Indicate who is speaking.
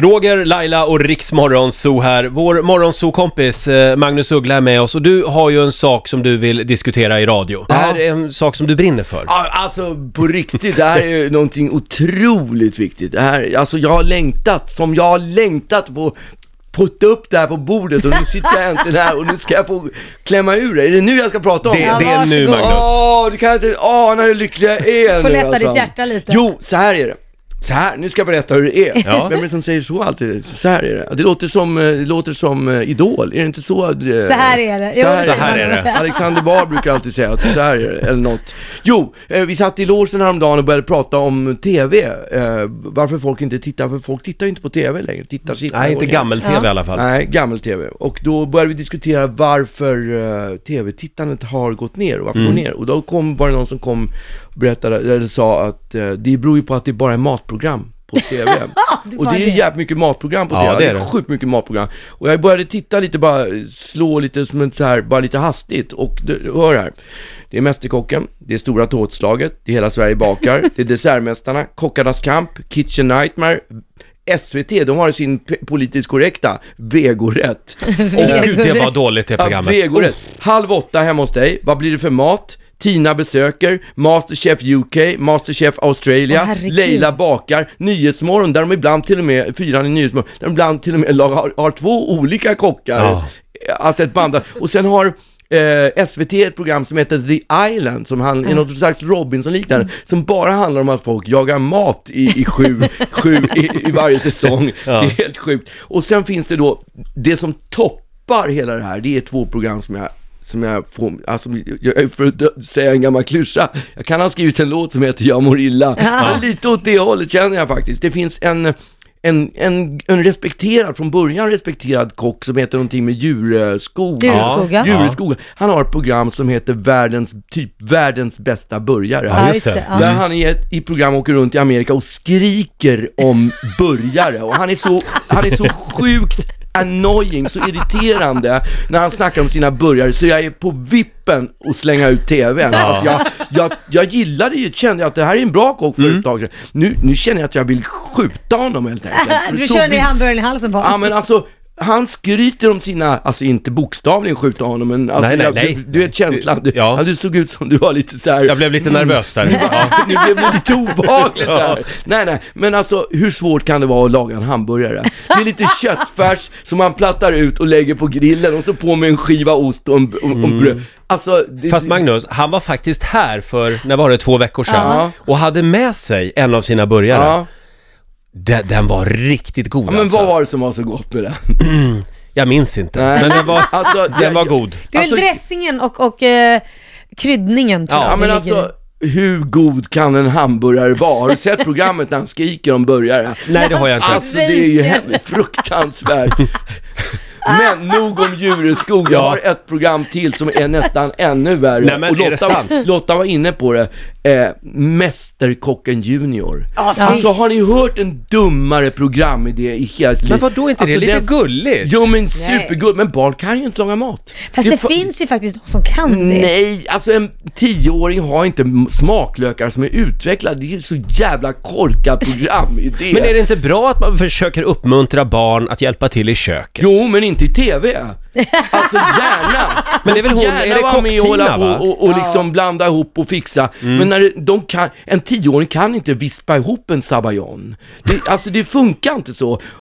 Speaker 1: Roger, Laila och Riks Morgonzoo här. Vår Morgonzoo-kompis eh, Magnus Uggla är med oss och du har ju en sak som du vill diskutera i radio. Det här är en sak som du brinner för.
Speaker 2: Ja, alltså på riktigt, det här är ju någonting otroligt viktigt. Det här, alltså jag har längtat, som jag har längtat på putta upp det här på bordet och nu sitter jag äntligen här och nu ska jag få klämma ur det. Är det nu jag ska prata om
Speaker 1: Det,
Speaker 2: det?
Speaker 1: det är nu. Magnus.
Speaker 2: Åh, du kan inte ana hur lycklig jag är
Speaker 3: Får
Speaker 2: nu
Speaker 3: lätta
Speaker 2: alltså.
Speaker 3: ditt hjärta lite.
Speaker 2: Jo, så här är det. Så här, nu ska jag berätta hur det är.
Speaker 1: Ja.
Speaker 2: Vem är det som säger så alltid? Så här är det. Det låter som, eh, det låter som eh, Idol, är det inte så? eh,
Speaker 3: Så här är det.
Speaker 2: Så här,
Speaker 1: Så här är det.
Speaker 2: Alexander Bard brukar alltid säga att så här är det, eller något. Jo, vi satt i logen häromdagen och började prata om TV. Varför folk inte tittar, för folk tittar ju inte på TV längre. Tittar
Speaker 1: Nej, inte gammel-tv
Speaker 3: Ja.
Speaker 1: i alla fall.
Speaker 2: Nej, gammel-tv. Och då började vi diskutera varför tv-tittandet har gått ner och varför
Speaker 1: Mm.
Speaker 2: går ner. Och då kom, var det någon som kom och berättade, eller sa att det beror ju på att det bara är matprogram på TV.
Speaker 3: det
Speaker 2: och det är ju
Speaker 3: det.
Speaker 2: jävligt mycket matprogram på
Speaker 1: Ja,
Speaker 2: TV.
Speaker 1: det är det.
Speaker 2: sjukt mycket matprogram. Och jag började titta lite bara, slå lite som en så här, bara lite hastigt. Och det, hör här. Det är Mästerkocken, det är Stora tårtslaget, det är Hela Sverige bakar, det är Dessertmästarna, Kockarnas kamp, Kitchen Nightmare, SVT, de har sin politiskt korrekta vegorätt.
Speaker 1: Åh gud, det var dåligt det
Speaker 2: Ja,
Speaker 1: programmet.
Speaker 2: vegorätt. Halv åtta hemma hos dig, vad blir det för mat? Tina besöker, Masterchef UK, Masterchef Australia,
Speaker 3: herregud.
Speaker 2: Leila bakar, Nyhetsmorgon där de ibland till och med, fyran i Nyhetsmorgon, där de ibland till och med har, har två olika kockar.
Speaker 1: Ja.
Speaker 2: Alltså ett band. Och sen har eh, SVT ett program som heter The Island, som han, är något slags Robinson-liknande, som bara handlar om att folk jagar mat i, i sju, sju i, i varje säsong.
Speaker 1: Ja.
Speaker 2: Det är helt sjukt. Och sen finns det då, det som toppar hela det här, det är två program som jag som jag får, alltså, för att säga en gammal klyscha, jag kan ha skrivit en låt som heter Jag mår illa. Men lite åt det hållet känner jag faktiskt. Det finns en, en, en, en respekterad, från början respekterad kock som heter någonting med djureskog.
Speaker 3: Djureskog, ja.
Speaker 2: Djureskog. Han har ett program som heter världens, typ världens bästa burgare.
Speaker 1: Ja, just det.
Speaker 2: Där han i ett i program åker runt i Amerika och skriker om burgare och han är så, han är så sjukt annoying, så irriterande när han snackar om sina burgare så jag är på vippen att slänga ut tvn. Alltså jag, jag, jag gillade ju, kände att det här är en bra kock för
Speaker 1: Mm.
Speaker 2: ett tag sedan. Nu, nu känner jag att jag vill skjuta honom helt enkelt.
Speaker 3: Du
Speaker 2: så
Speaker 3: kör ner
Speaker 2: vill-
Speaker 3: hamburgaren i halsen på
Speaker 2: Ja
Speaker 3: honom.
Speaker 2: men alltså, han skryter om sina, alltså inte bokstavligen skjuta honom men alltså,
Speaker 1: Nej, nej,
Speaker 2: jag,
Speaker 1: nej.
Speaker 2: Du, du vet känslan, du,
Speaker 1: Ja.
Speaker 2: ja. du såg ut som du var lite så här.
Speaker 1: Jag blev lite nervös där. Ja.
Speaker 2: nu blev det lite obehagligt här. Nej, nej, men alltså hur svårt kan det vara att laga en hamburgare? Det är lite köttfärs som man plattar ut och lägger på grillen och så på med en skiva ost och, en, och, och bröd. Alltså, det,
Speaker 1: Fast Magnus, han var faktiskt här för, när var det, två veckor sedan?
Speaker 2: Ja.
Speaker 1: Och hade med sig en av sina burgare. Den, den var riktigt god
Speaker 2: ja men
Speaker 1: alltså.
Speaker 2: vad var det som var så gott med den?
Speaker 1: Jag minns inte,
Speaker 2: Nej.
Speaker 1: men den var,
Speaker 2: Alltså,
Speaker 1: den var god.
Speaker 3: Det är väl
Speaker 2: alltså-
Speaker 3: dressingen och, och eh, kryddningen tror
Speaker 1: Ja,
Speaker 3: jag
Speaker 2: Ja men alltså, hur god kan en hamburgare vara? Har du sett programmet när han skriker om burgare?
Speaker 1: Nej, det har jag inte.
Speaker 2: Alltså det är ju fruktansvärt. Men nog om djureskog, jag
Speaker 1: Ja.
Speaker 2: har ett program till som är nästan ännu värre.
Speaker 1: Nej, men
Speaker 2: och
Speaker 1: är det
Speaker 2: Lotta,
Speaker 1: sant?
Speaker 2: Lotta var inne på det, eh, Mästerkocken Junior.
Speaker 3: Ja, fy
Speaker 2: Alltså har ni hört en dummare programidé i hela sitt liv?
Speaker 1: Men vad då inte det?
Speaker 2: Alltså,
Speaker 1: Lite
Speaker 2: den-
Speaker 1: gulligt?
Speaker 2: Jo men supergulligt, men barn kan ju inte laga mat.
Speaker 3: Fast
Speaker 2: är
Speaker 3: det
Speaker 2: fa-
Speaker 3: finns ju faktiskt de som kan det.
Speaker 2: Nej, alltså en tioåring har inte smaklökar som är utvecklade. Det är ju så jävla korkat program i det.
Speaker 1: Men är det inte bra att man försöker uppmuntra barn att hjälpa till i köket?
Speaker 2: Jo, men inte i TV. Alltså gärna.
Speaker 1: Men det är väl hon-
Speaker 2: gärna
Speaker 1: är det
Speaker 2: vara med och hålla på?
Speaker 1: Mm.
Speaker 2: och, och liksom blanda ihop och fixa. Men när det, de kan, en tioåring kan inte vispa ihop en sabayon. Det, alltså det funkar inte så.